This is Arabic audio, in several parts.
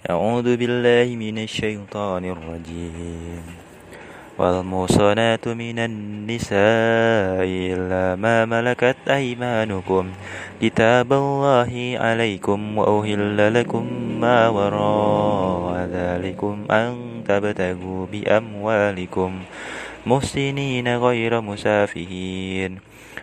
أعوذ بالله من الشيطان الرجيم والموصنات من النساء إلا ما ملكت أيمانكم كتاب الله عليكم وأهل لكم ما وراء ذلكم أن تبتغوا بأموالكم محسنين غير مسافهين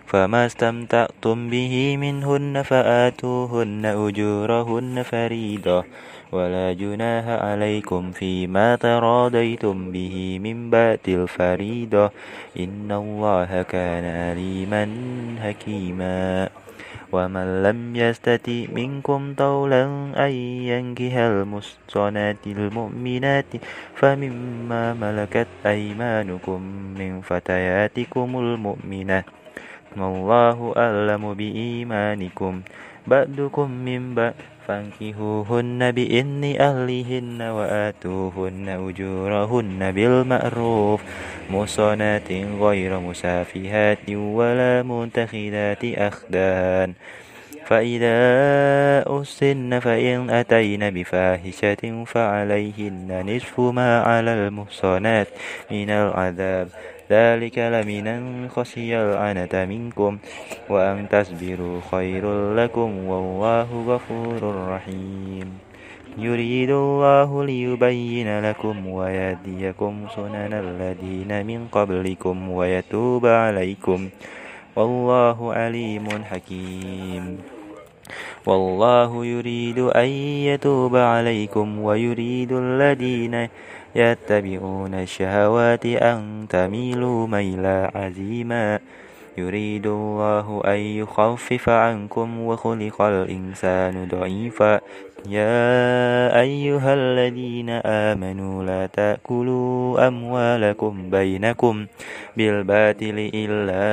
فما استمتعتم به منهن فآتوهن أجورهن فريضة ولا جناه عليكم فيما تراضيتم به من بات الفريضة إن الله كان عليما حكيما ومن لم يستطع منكم طولا أن ينكح المحصنات المؤمنات فمما ملكت أيمانكم من فتياتكم المؤمنات والله أعلم بإيمانكم بعدكم من بعد فانكحوهن بإذن أهلهن وآتوهن أجورهن بالمعروف محصنات غير مسافهات ولا منتخذات أخدان فإذا أسن فإن أتين بفاحشة فعليهن نصف ما على المحصنات من العذاب ذلك لمن خشي العنة منكم وأن تصبروا خير لكم والله غفور رحيم يريد الله ليبين لكم ويهديكم سنن الذين من قبلكم ويتوب عليكم والله عليم حكيم والله يريد أن يتوب عليكم ويريد الذين يتبعون الشهوات أن تميلوا ميلا عزيما يريد الله أن يخفف عنكم وخلق الإنسان ضعيفا يا أيها الذين آمنوا لا تأكلوا أموالكم بينكم بالباطل إلا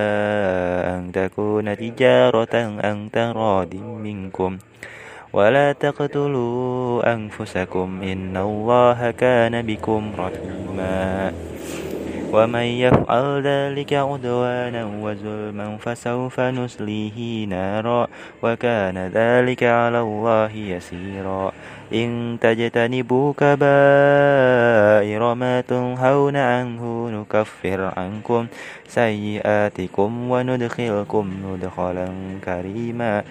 أن تكون تجارة أن تراد منكم ولا تقتلوا أنفسكم إن الله كان بكم رحيما ومن يفعل ذلك عدوانا وظلما فسوف نسليه نارا وكان ذلك على الله يسيرا إن تجتنبوا كبائر ما تنهون عنه نكفر عنكم سيئاتكم وندخلكم مدخلا كريما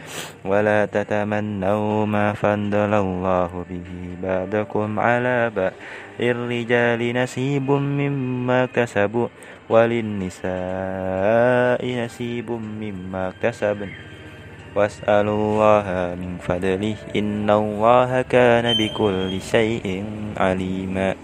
ولا تتمنوا ما فضل الله به بعدكم على بعد للرجال نصيب مما كسبوا وللنساء نصيب مما كسبن واسألوا الله من فضله إن الله كان بكل شيء عليما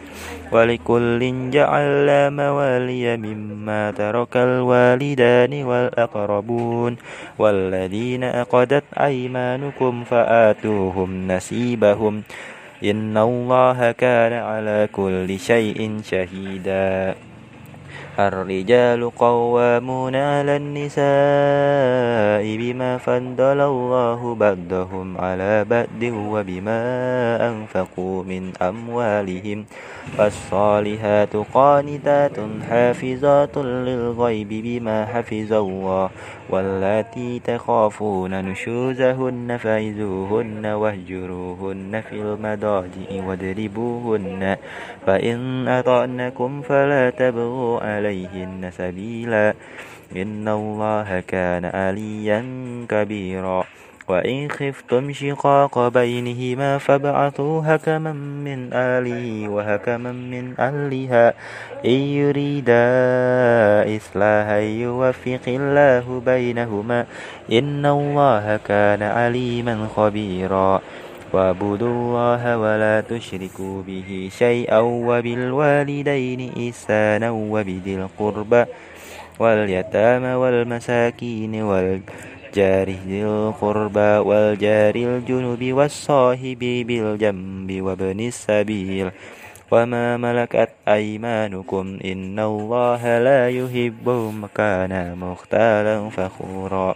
ولكل جعلنا موالي مما ترك الوالدان والأقربون والذين أقدت أيمانكم فآتوهم نسيبهم إن الله كان على كل شيء شهيدا الرجال قوامون على النساء بما فضل الله بدهم على بد وبما أنفقوا من أموالهم فالصالحات قانتات حافظات للغيب بما حفظ الله واللاتي تخافون نشوزهن فعزوهن واهجروهن في المضاجع واضربوهن فإن أطعنكم فلا تبغوا عليهن إليهن سبيلا إن الله كان عليا كبيرا وإن خفتم شقاق بينهما فابعثوا هكما من آله وهكما من أهلها إن يريدا إصلاحا يوفق الله بينهما إن الله كان عليما خبيرا واعبدوا الله ولا تشركوا به شيئا وبالوالدين إحسانا وبذي القربى واليتامى والمساكين والجار ذي القربى والجار الجنب والصاحب بالجنب وابن السبيل وما ملكت أيمانكم إن الله لا يحب من كان مختالا فخورا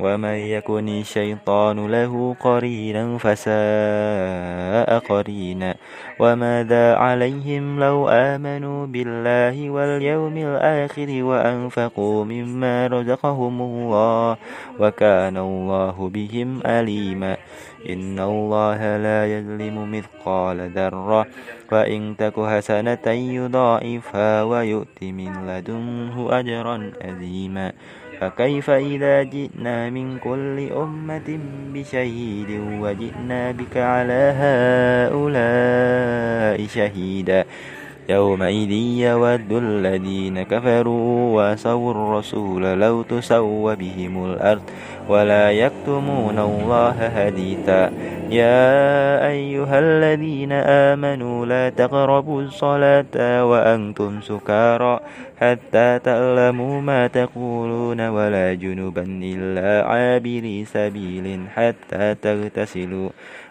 ومن يكن الشيطان له قرينا فساء قرينا وماذا عليهم لو آمنوا بالله واليوم الآخر وأنفقوا مما رزقهم الله وكان الله بهم أليما إن الله لا يظلم مثقال ذرة وإن تك حسنة يضاعفها ويؤت من لدنه أجرا أزيما فكيف إذا جئنا من كل أمة بشهيد وجئنا بك على هؤلاء شهيدا يومئذ يود الذين كفروا وعصوا الرسول لو تسوى بهم الأرض ولا يكتمون الله هديتا يا أيها الذين آمنوا لا تقربوا الصلاة وأنتم سكارى حتى تعلموا ما تقولون ولا جنبا إلا عابري سبيل حتى تغتسلوا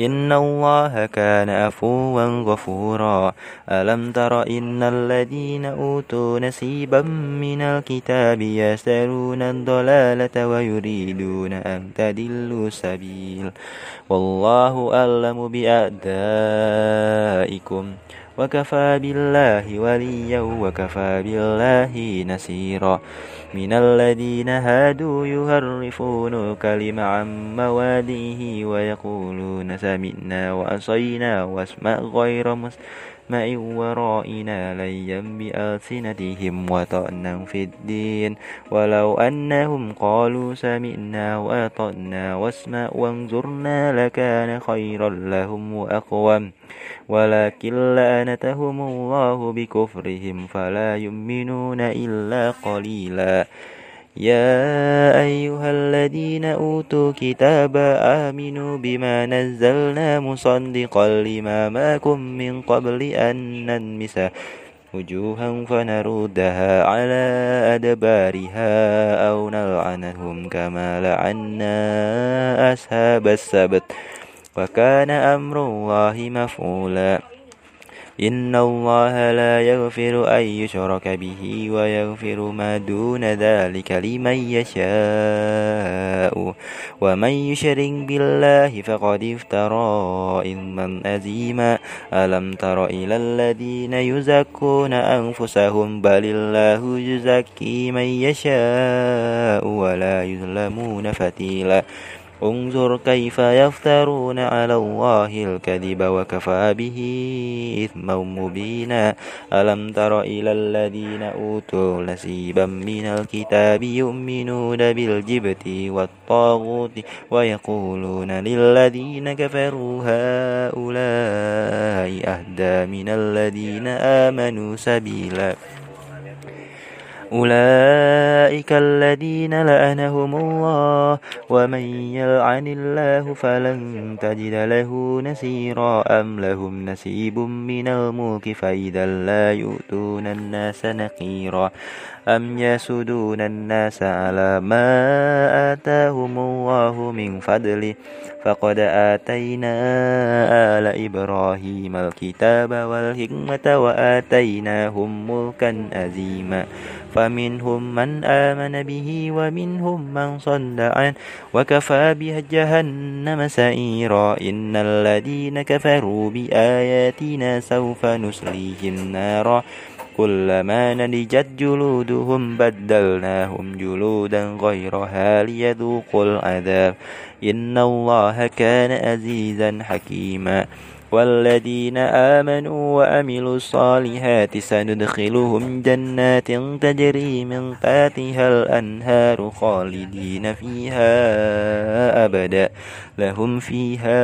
إن الله كان عفوا غفورا ألم تر إن الذين أوتوا نصيبا من الكتاب يسألون الضلالة ويريدون أن تدلوا السبيل والله أعلم بأعدائكم وكفى بالله وليا وكفى بالله نسيرا من الذين هادوا يهرفون الكلم عن مواديه ويقولون سمعنا وأصينا واسمع غير مسلم من ورائنا ليا بألسنتهم وطأنا في الدين ولو أنهم قالوا سمعنا وأطأنا واسمع وانظرنا لكان خيرا لهم وأقوم ولكن لأنتهم الله بكفرهم فلا يؤمنون إلا قليلا يا أيها الذين أوتوا الكتاب آمنوا بما نزلنا مصدقا لما معكم من قبل أن نلمس وجوها فنردها على أدبارها أو نلعنهم كما لعنا أصحاب السبت وكان أمر الله مفعولا إن الله لا يغفر أن يشرك به ويغفر ما دون ذلك لمن يشاء ومن يشرك بالله فقد افترى إثما أزيما ألم تر إلى الذين يزكون أنفسهم بل الله يزكي من يشاء ولا يظلمون فتيلا انظر كيف يفترون على الله الكذب وكفى به إثما مبينا ألم تر إلى الذين أوتوا نسيبا من الكتاب يؤمنون بالجبت والطاغوت ويقولون للذين كفروا هؤلاء أهدى من الذين آمنوا سبيلا أولئك الذين لأنهم الله ومن يلعن الله فلن تجد له نسيرا أم لهم نسيب من الملك فإذا لا يؤتون الناس نقيرا أم يسدون الناس على ما آتاهم من فضله فقد آتينا آل إبراهيم الكتاب والحكمة وآتيناهم ملكا أزيما فمنهم من آمن به ومنهم من صد عنه وكفى بها جهنم سعيرا إن الذين كفروا بآياتنا سوف نسليهم نارا كلما نلجت جلودهم بدلناهم جلودا غيرها ليذوقوا العذاب إن الله كان عزيزا حكيما والذين آمنوا وعملوا الصالحات سندخلهم جنات تجري من تحتها الأنهار خالدين فيها أبدا لهم فيها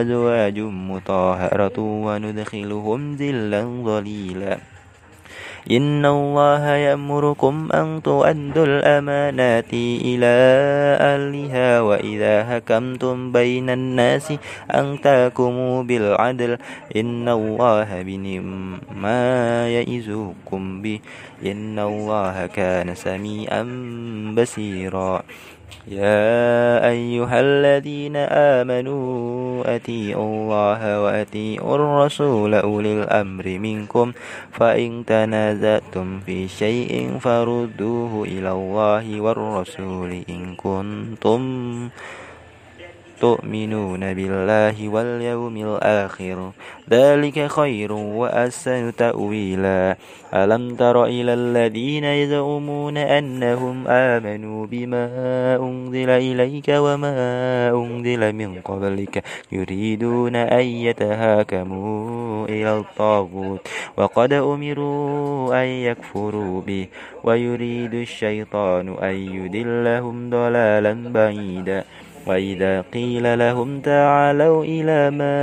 أزواج مطهرة وندخلهم ذلا ظليلا إن الله يأمركم أن تؤدوا الأمانات إلى أهلها وإذا حكمتم بين الناس أن تحكموا بالعدل إن الله بنعم ما يئزكم به إن الله كان سميعا بصيرا يا أيها الذين آمنوا أتيئوا الله وأتيئوا الرسول أولي الأمر منكم فإن تنازعتم في شيء فردوه إلى الله والرسول إن كنتم تؤمنون بالله واليوم الآخر ذلك خير وأحسن تأويلا ألم تر إلى الذين يزعمون أنهم آمنوا بما أنزل إليك وما أنزل من قبلك يريدون أن يتهاكموا إلى الطاغوت وقد أمروا أن يكفروا به ويريد الشيطان أن يدلهم ضلالا بعيدا وإذا قيل لهم تعالوا إلى ما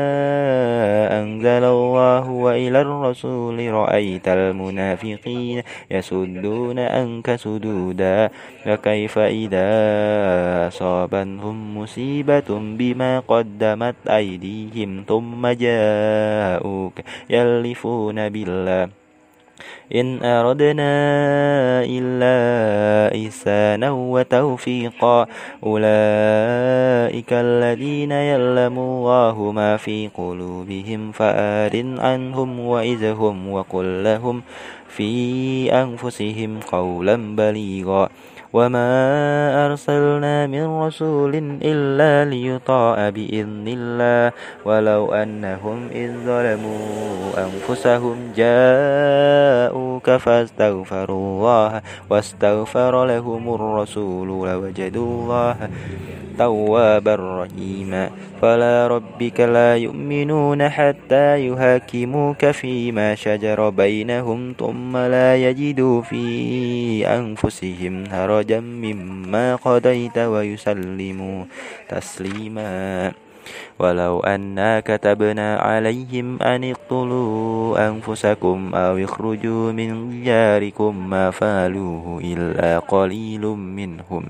أنزل الله وإلى الرسول رأيت المنافقين يسدون أنك سدودا فكيف إذا أصابتهم مصيبة بما قدمت أيديهم ثم جاءوك يلفون بالله إن أردنا إلا إحسانا وتوفيقا أولئك الذين يعلم الله ما في قلوبهم فأرن عنهم وإذهم وقل لهم في أنفسهم قولا بليغا وما أرسلنا من رسول إلا ليطاع بإذن الله ولو أنهم إذ ظلموا أنفسهم جاءوك فاستغفروا الله واستغفر لهم الرسول لوجدوا الله توابا رحيما فلا ربك لا يؤمنون حتى يهاكموك فيما شجر بينهم ثم لا يجدوا في أنفسهم هرجا فرجا مما قضيت ويسلموا تسليما ولو أنا كتبنا عليهم أن اقتلوا أنفسكم أو اخرجوا من دياركم ما فعلوه إلا قليل منهم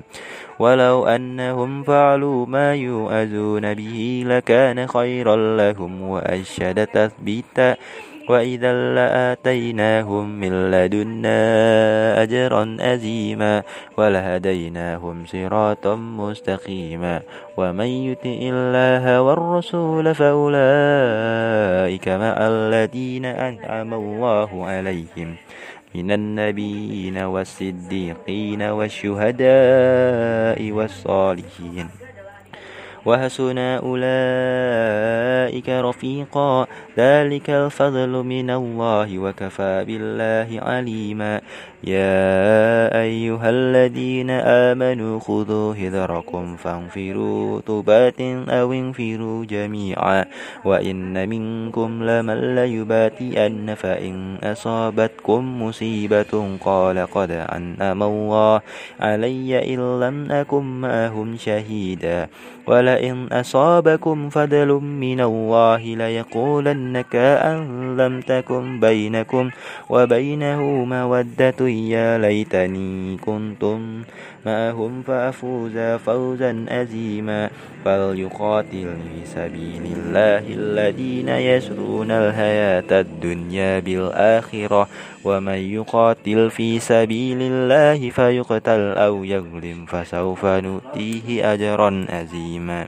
ولو أنهم فعلوا ما يؤذون به لكان خيرا لهم وأشد تثبيتا وإذا لآتيناهم من لدنا أجرا أزيما ولهديناهم صراطا مستقيما ومن يطع الله والرسول فأولئك مع الذين أنعم الله عليهم من النبيين والصديقين والشهداء والصالحين وحسن أولئك رفيقا ذلك الفضل من الله وكفى بالله عليما يا أيها الذين آمنوا خذوا هذركم فانفروا طبات أو انفروا جميعا وإن منكم لمن ليباتئن فإن أصابتكم مصيبة قال قد أنعم الله علي إن لم أكن معهم شهيدا ولئن أصابكم فضل من الله ليقولن نكاء لم تكن بينكم وبينه مودة يا ليتني كنتم معهم فأفوز فوزا أزيما فليقاتل في سبيل الله الذين يشرون الحياة الدنيا بالآخرة ومن يقاتل في سبيل الله فيقتل أو يغلم فسوف نؤتيه أجرا أزيما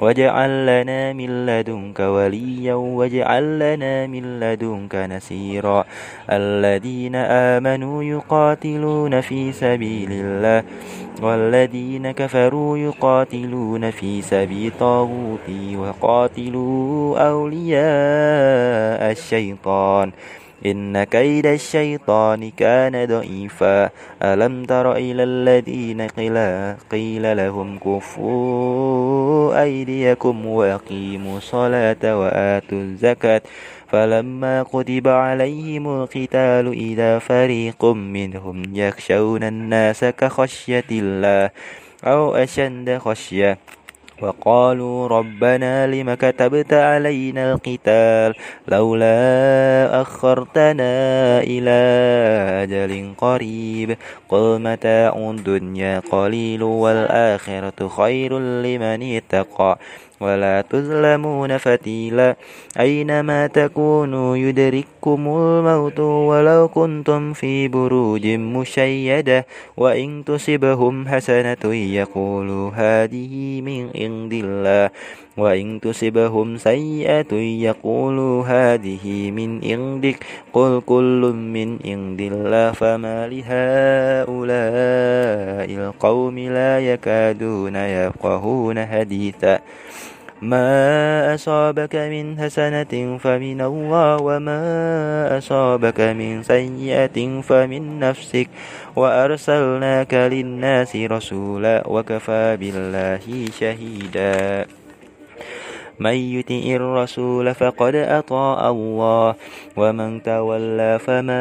واجعل لنا من لدنك وليا واجعل لنا من لدنك نسيرا الذين آمنوا يقاتلون في سبيل الله والذين كفروا يقاتلون في سبيل طاغوتي وقاتلوا أولياء الشيطان إن كيد الشيطان كان ضعيفا ألم تر إلى الذين قيل, قيل لهم كفوا أيديكم وأقيموا الصلاة وآتوا الزكاة فلما كتب عليهم القتال إذا فريق منهم يخشون الناس كخشية الله أو أشد خشية وقالوا ربنا لم كتبت علينا القتال لولا أخرتنا إلى أجل قريب قل متاع الدنيا قليل والآخرة خير لمن اتقى ولا تظلمون فتيلا أينما تكونوا يدرككم الموت ولو كنتم في بروج مشيدة وإن تصبهم حسنة يقولوا هذه من عند الله وإن تصبهم سيئة يقولوا هذه من عندك قل كل من عند الله فما لهؤلاء القوم لا يكادون يفقهون حديثا ما أصابك من حسنة فمن الله وما أصابك من سيئة فمن نفسك وأرسلناك للناس رسولا وكفى بالله شهيدا من يطع الرسول فقد أطاع الله ومن تولى فما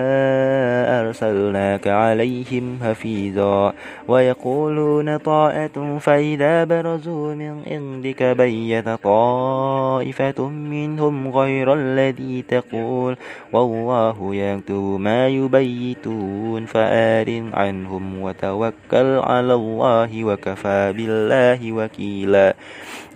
أرسلناك عليهم حفيظا ويقولون طاعة فإذا برزوا من عندك بيت طائفة منهم غير الذي تقول والله يكتب ما يبيتون فآر عنهم وتوكل على الله وكفى بالله وكيلا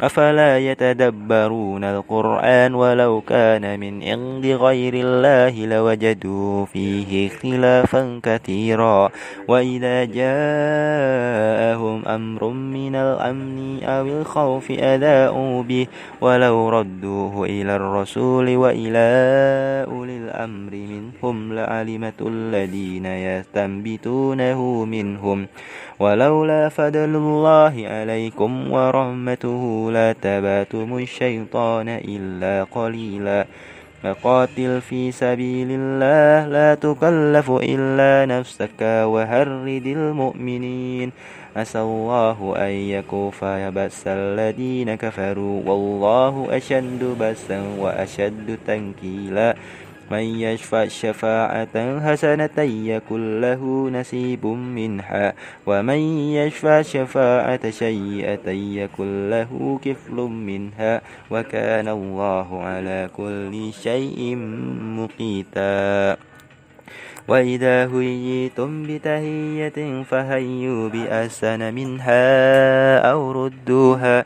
أفلا يتدبر يتدبرون القرآن ولو كان من عند غير الله لوجدوا فيه اختلافا كثيرا وإذا جاءهم أمر من الأمن أو الخوف أذاؤوا به ولو ردوه إلى الرسول وإلى أولي الأمر منهم لعلمة الذين يستنبتونه منهم ولولا فضل الله عليكم ورحمته لتبعتم الشر الشيطان إلا قليلا فقاتل في سبيل الله لا تكلف إلا نفسك وهرد المؤمنين عسى الله أن يكوف بأس الذين كفروا والله أشد بأسا وأشد تنكيلا من يشفع شفاعة حسنة يكن له نصيب منها ومن يشفع شفاعة سيئة يكن له كفل منها وكان الله على كل شيء مقيتا وإذا هيتم بتهية فهيوا بأحسن منها أو ردوها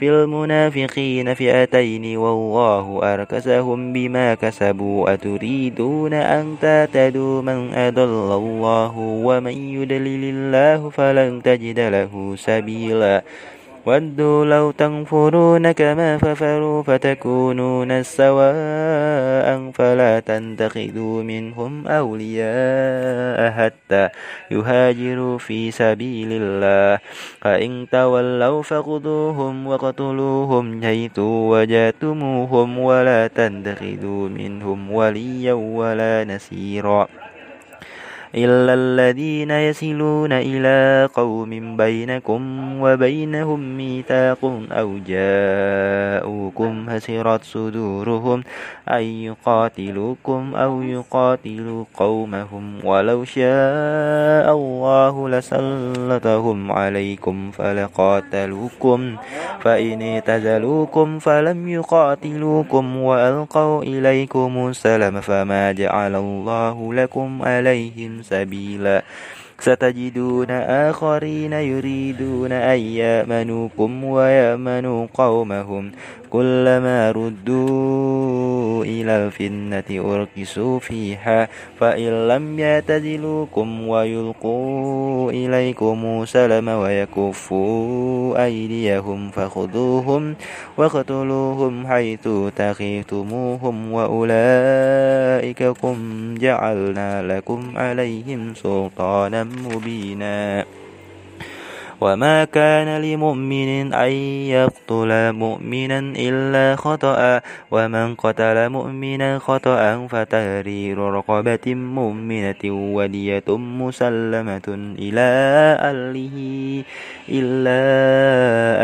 في المنافقين فئتين والله أركسهم بما كسبوا أتريدون أن تعتدوا من أضل الله ومن يدلل الله فلن تجد له سبيلا ودوا لو تنفرون كما ففروا فتكونون سواء فلا تتخذوا منهم أولياء حتى يهاجروا في سبيل الله فإن تولوا فخذوهم وقتلوهم حيث وجاتموهم ولا تتخذوا منهم وليا ولا نسيرا إلا الذين يصلون إلى قوم بينكم وبينهم ميثاق أو جاءوكم هسرت صدورهم أن يقاتلوكم أو يقاتلوا قومهم ولو شاء الله فسلطهم عليكم فلقاتلوكم فإن اعتزلوكم فلم يقاتلوكم وألقوا إليكم السلام فما جعل الله لكم عليهم سبيلا ستجدون آخرين يريدون أن يأمنوكم ويأمنوا قومهم كلما ردوا إلى الفتنة أركسوا فيها فإن لم يعتزلوكم ويلقوا إليكم سلم ويكفوا أيديهم فخذوهم واقتلوهم حيث تخيتموهم وأولئككم جعلنا لكم عليهم سلطانا مبينا وما كان لمؤمن أن يقتل مؤمنا إلا خطأ ومن قتل مؤمنا خطأ فتهرير رقبة مؤمنة ودية مسلمة إلى أهله إلا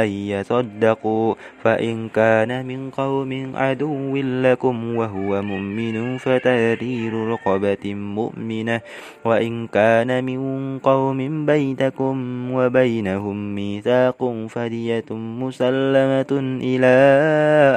أن يصدقوا فإن كان من قوم عدو لكم وهو مؤمن فتارير رقبة مؤمنة وإن كان من قوم بينكم وبينهم ميثاق فدية مسلمة إلى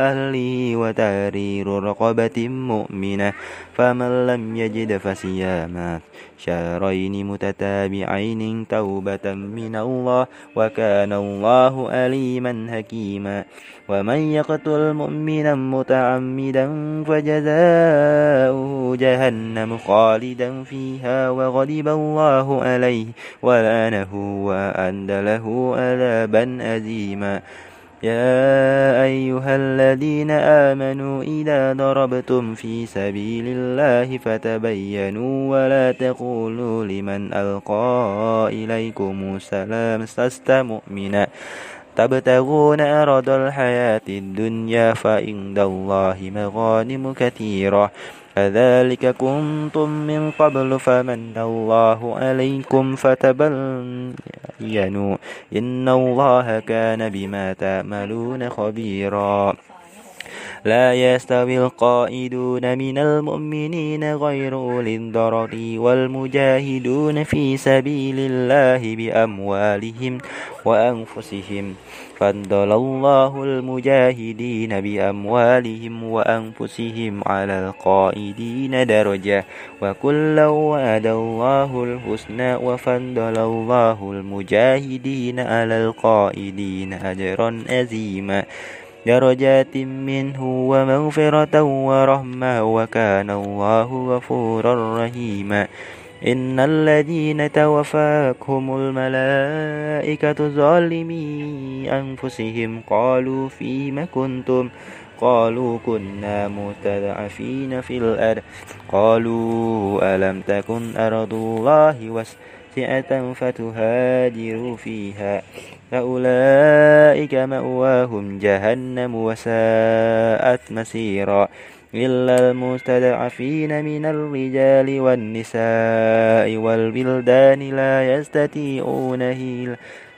أهله وتارير رقبة مؤمنة فمن لم يجد فصيام شهرين متتابعين توبة من الله وكان الله أليما حكيما ومن يقتل مؤمنا متعمدا فجزاؤه جهنم خالدا فيها وغضب الله عليه ولعنه وأعد له عذابا أزيما يا أيها الذين آمنوا إذا ضربتم في سبيل الله فتبينوا ولا تقولوا لمن ألقى إليكم السلام لست مؤمنا تبتغون أرض الحياة الدنيا فإن الله مغانم كثيرة كذلك كنتم من قبل فمن الله عليكم فتبينوا إن الله كان بما تعملون خبيرا لا يستوي القائدون من المؤمنين غير أولي الضرر والمجاهدون في سبيل الله بأموالهم وأنفسهم فضل الله المجاهدين بأموالهم وأنفسهم على القائدين درجة وكلا وعد الله الحسنى وفضل الله المجاهدين على القائدين أجرا أزيما درجات منه ومغفرة ورحمة وكان الله غفورا رحيما إن الذين توفاكهم الملائكة ظالمي أنفسهم قالوا فيم كنتم قالوا كنا متضعفين في الأرض قالوا ألم تكن أرض الله واسعة فتهاجروا فيها فأولئك مأواهم جهنم وساءت مسيرا إلا المستضعفين من الرجال والنساء والبلدان لا يستطيعون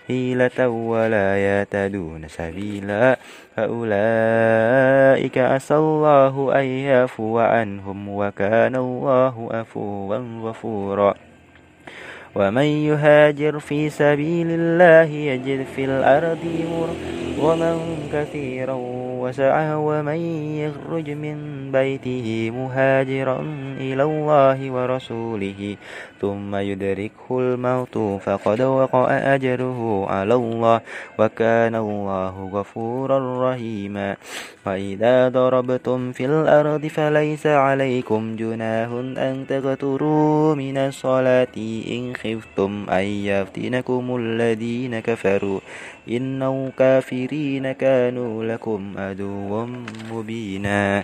هيلة ولا يهتدون سبيلا فأولئك عسى الله أن يعفو عنهم وكان الله عفوا غفورا ومن يهاجر في سبيل الله يجد في الأرض ومن كثيرا وسعى ومن يخرج من بيته مهاجرا إلى الله ورسوله ثم يدركه الموت فقد وقع أجره على الله وكان الله غفورا رحيما وإذا ضربتم في الأرض فليس عليكم جناه أن تغتروا من الصلاة إن خفتم أن يفتنكم الذين كفروا إن كافرين كانوا لكم عدوا مبينا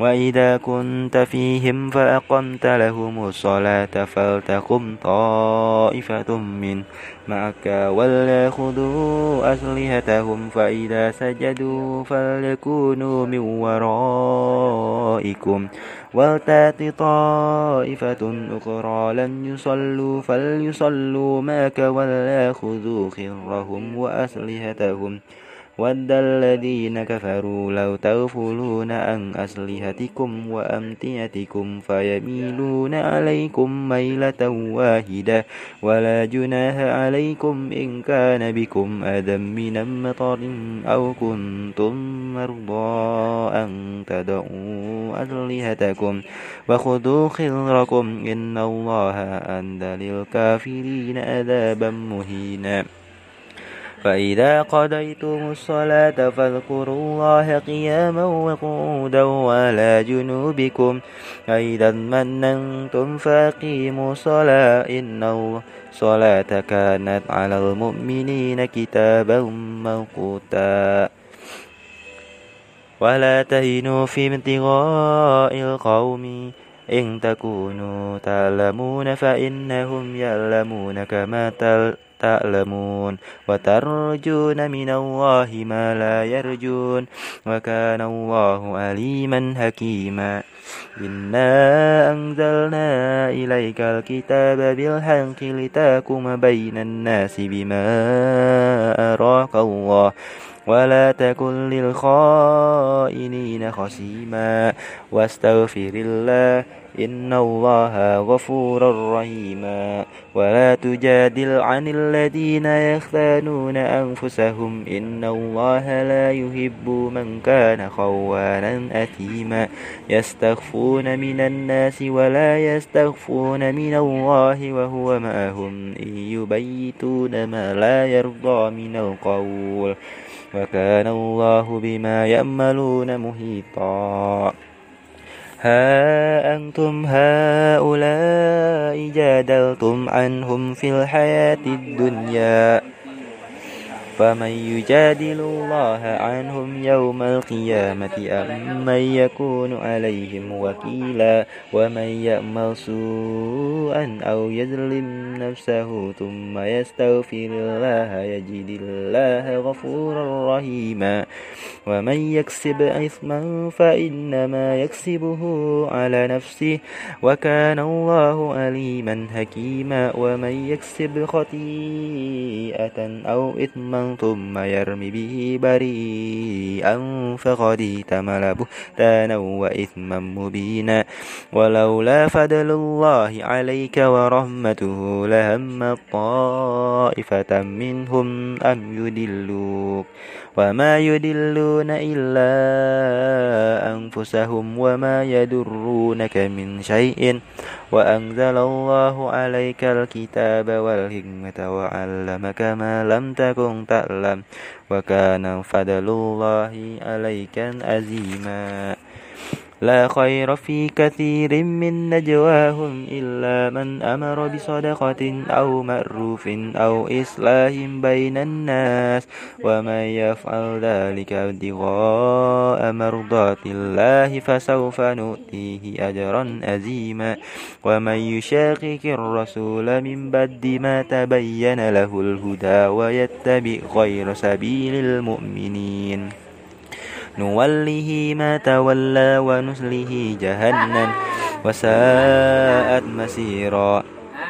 وإذا كنت فيهم فأقمت لهم الصلاة فلتقم طائفة من معك وليخذوا أسلحتهم فإذا سجدوا فليكونوا من ورائكم ولتات طائفة أخرى لم يصلوا فليصلوا معك ولا خذوا خرهم وأسلحتهم ود الذين كفروا لو تغفلون عن أسلحتكم وأمتعتكم فيميلون عليكم ميلة واحدة ولا جناح عليكم إن كان بكم أذى من مطر أو كنتم مرضى أن تدعوا أسلحتكم وخذوا خضركم إن الله أندى للكافرين عذابا مهينا فإذا قضيتم الصلاة فاذكروا الله قياما وقعودا وعلى جنوبكم فإذا مننتم فأقيموا الصلاة إن الصلاة كانت على المؤمنين كتابا موقوتا ولا تهنوا في ابتغاء القوم إن تكونوا تعلمون فإنهم يعلمون كما تعلمون تألمون وترجون من الله ما لا يرجون وكان الله عليما حكيما إنا أنزلنا إليك الكتاب بالحق لتاكم بين الناس بما أراك الله ولا تكن للخائنين خصيما واستغفر الله إن الله غفور رحيما ولا تجادل عن الذين يختانون أنفسهم إن الله لا يحب من كان خوانا أثيما يستخفون من الناس ولا يستخفون من الله وهو معهم إن يبيتون ما لا يرضى من القول وكان الله بما يأملون مهيطا ها أنتم هؤلاء جادلتم عنهم في الحياة الدنيا فمن يجادل الله عنهم يوم القيامة أم من يكون عليهم وكيلا ومن يأمر سوءا أو يظلم نفسه ثم يستغفر الله يجد الله غفورا رحيما ومن يكسب إثما فإنما يكسبه على نفسه وكان الله عليما حكيما ومن يكسب خطيئة أو إثما ثم يرمي به بريئا فقد اتمل بهتانا وإثما مبينا ولولا فضل الله عليك ورحمته لهم طائفة منهم أن يدلوك وما يدلون إلا أنفسهم وما يدرونك من شيء وأنزل الله عليك الكتاب والحكمة وعلمك ما لم تكن تعلم وكان فضل الله عليك عزيما لا خير في كثير من نجواهم إلا من أمر بصدقة أو معروف أو إصلاح بين الناس ومن يفعل ذلك ابتغاء مرضات الله فسوف نؤتيه أجرا أزيما ومن يشاقق الرسول من بد ما تبين له الهدى ويتبع غير سبيل المؤمنين نوله ما تولى ونسله جهنم وساءت مسيرا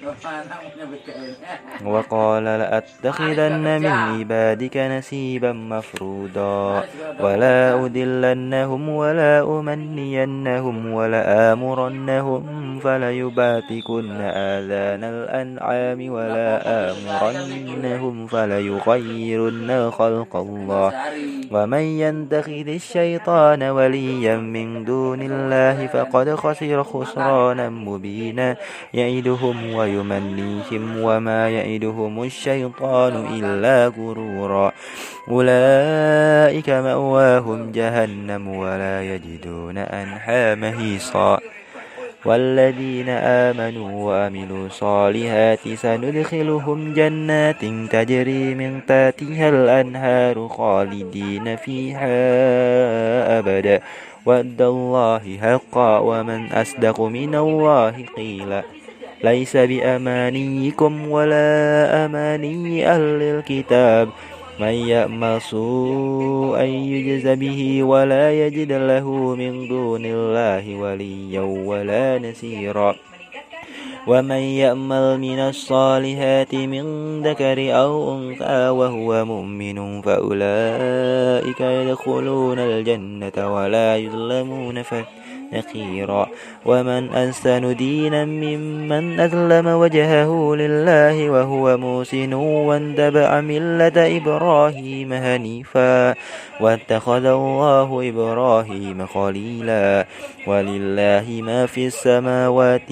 وقال لأتخذن من عبادك نسيبا مفروضا ولا أدلنهم ولا أمنينهم ولا آمرنهم فليباتكن آذان الأنعام ولا آمرنهم فليغيرن خلق الله ومن ينتخذ الشيطان وليا من دون الله فقد خسر خسرانا مبينا يعدهم وي يمنيهم وما يئدهم الشيطان إلا غرورا أولئك مأواهم جهنم ولا يجدون أنحى مهيصا والذين آمنوا وعملوا الصالحات سندخلهم جنات تجري من تحتها الأنهار خالدين فيها أبدا ود الله حقا ومن أصدق من الله قيلا ليس بأمانيكم ولا أماني أهل الكتاب من يأمل سوءا يجز به ولا يجد له من دون الله وليا ولا نسيرا ومن يأمل من الصالحات من ذكر أو أنثى وهو مؤمن فأولئك يدخلون الجنة ولا يظلمون فتيلا نقيرا ومن أحسن دينا ممن أظلم وجهه لله وهو موسن وانتبع ملة إبراهيم هنيفا واتخذ الله إبراهيم خليلا ولله ما في السماوات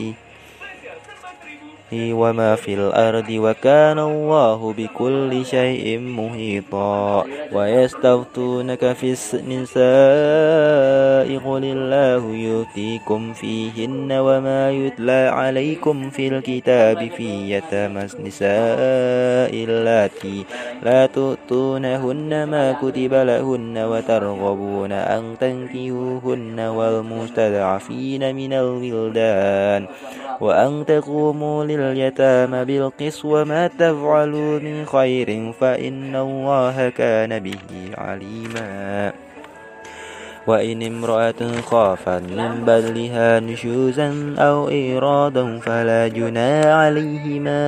وما في الأرض وكان الله بكل شيء محيطا ويستفتونك في النساء قل الله يؤتيكم فيهن وما يتلى عليكم في الكتاب في يتامى النساء اللاتي لا تؤتونهن ما كتب لهن وترغبون أن تنكيوهن والمستضعفين من الولدان وأن تقوموا لله اليتامى بالقسط وما تفعلوا من خير فإن الله كان به عليما وإن امرأة خافت من بدلها نشوزا أو إيرادا فلا جنى عليهما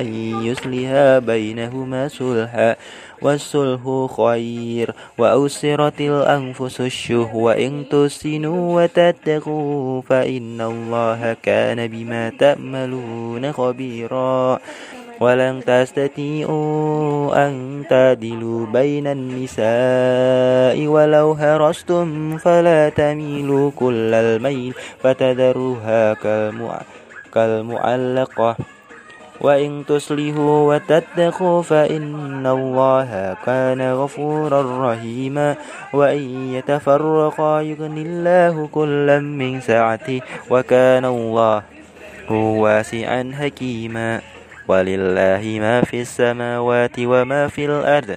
أن يسلها بينهما سلحا والسلح خير وأسرت الأنفس الشه وإن تحسنوا وتتقوا فإن الله كان بما تأملون خبيرا ولن تستطيعوا أن تعدلوا بين النساء ولو هرستم فلا تميلوا كل الميل فتذروها كالمعلقة وإن تصلحوا وتتقوا فإن الله كان غفورا رحيما وإن يتفرقا يغني الله كلا من سعته وكان الله واسعا حكيما ولله ما في السماوات وما في الأرض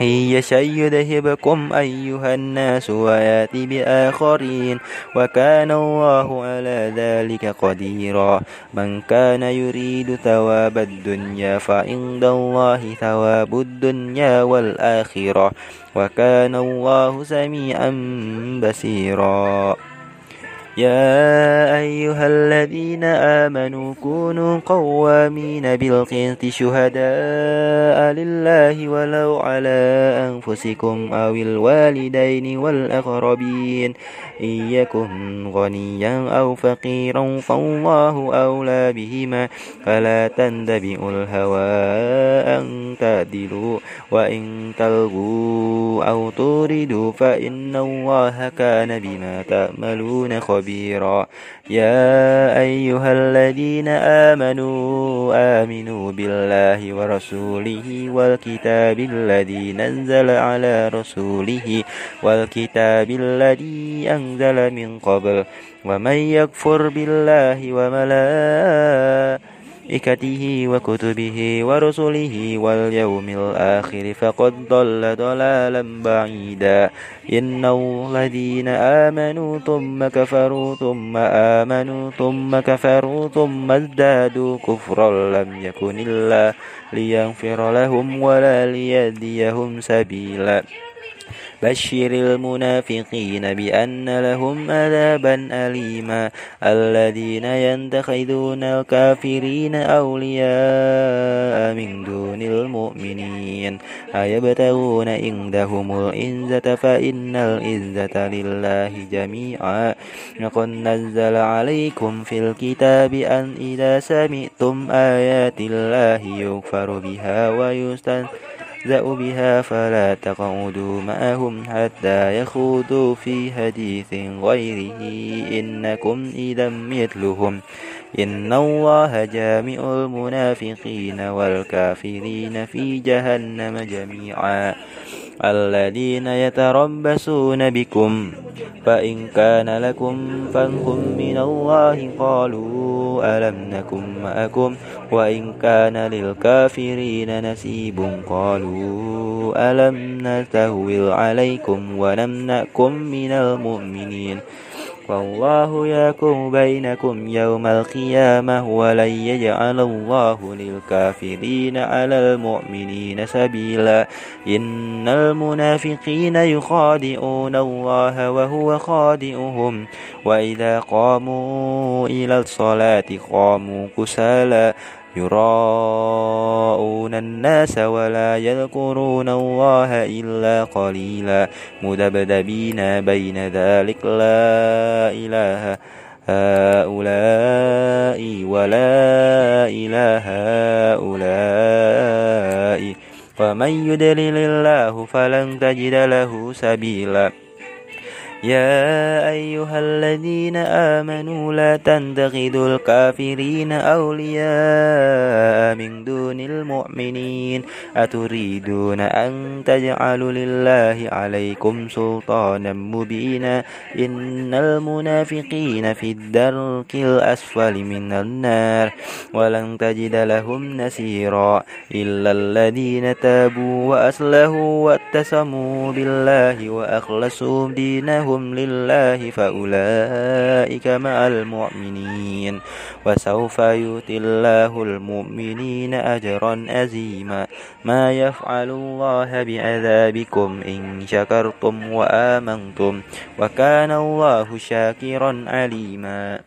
إن يشأ يذهبكم أيها الناس ويأتي بآخرين وكان الله على ذلك قديرا من كان يريد ثواب الدنيا فعند الله ثواب الدنيا والآخرة وكان الله سميعا بصيرا يا أيها الذين آمنوا كونوا قوامين بالقسط شهداء لله ولو على أنفسكم أو الوالدين والأقربين إن يكن غنيا أو فقيرا فالله أولى بهما فلا تندبئوا الهوى أن تعدلوا وإن تلغوا أو توردوا فإن الله كان بما تعملون خبيرا يا أيها الذين آمنوا آمنوا بالله ورسوله والكتاب الذي نزل على رسوله والكتاب الذي أنزل من قبل ومن يكفر بالله وملائكته ملائكته وكتبه ورسله واليوم الآخر فقد ضل ضلالا بعيدا إن الذين آمنوا ثم كفروا ثم آمنوا ثم كفروا ثم ازدادوا كفرا لم يكن الله ليغفر لهم ولا ليهديهم سبيلا بشر المنافقين بأن لهم عذابا أليما الذين يتخذون الكافرين أولياء من دون المؤمنين أيبتغون عندهم الإنزة فإن الإنزة لله جميعا لقد نزل عليكم في الكتاب أن إذا سمعتم آيات الله يكفر بها ويستنزل يحذأ بها فلا تقعدوا معهم حتى يخوضوا في حديث غيره إنكم إذا مثلهم إن الله جامع المنافقين والكافرين في جهنم جميعا الذين يتربصون بكم فإن كان لكم فانكم من الله قالوا ألم نكن معكم وإن كان للكافرين نسيب قالوا ألم نتهول عليكم ونمنعكم من المؤمنين والله يكون بينكم يوم القيامة ولن يجعل الله للكافرين على المؤمنين سبيلا إن المنافقين يخادعون الله وهو خادئهم وإذا قاموا إلى الصلاة قاموا كسالا يراءون الناس ولا يذكرون الله إلا قليلا مذبذبين بين ذلك لا إله هؤلاء ولا إله هؤلاء ومن يدلل الله فلن تجد له سبيلا يا أيها الذين آمنوا لا تنتخذوا الكافرين أولياء من دون المؤمنين أتريدون أن تجعلوا لله عليكم سلطانا مبينا إن المنافقين في الدرك الأسفل من النار ولن تجد لهم نسيرا إلا الذين تابوا وأصلحوا واتسموا بالله وأخلصوا دينهم هم لله فأولئك مع المؤمنين وسوف يؤتي الله المؤمنين أجرا أزيما ما يفعل الله بعذابكم إن شكرتم وآمنتم وكان الله شاكرا عليما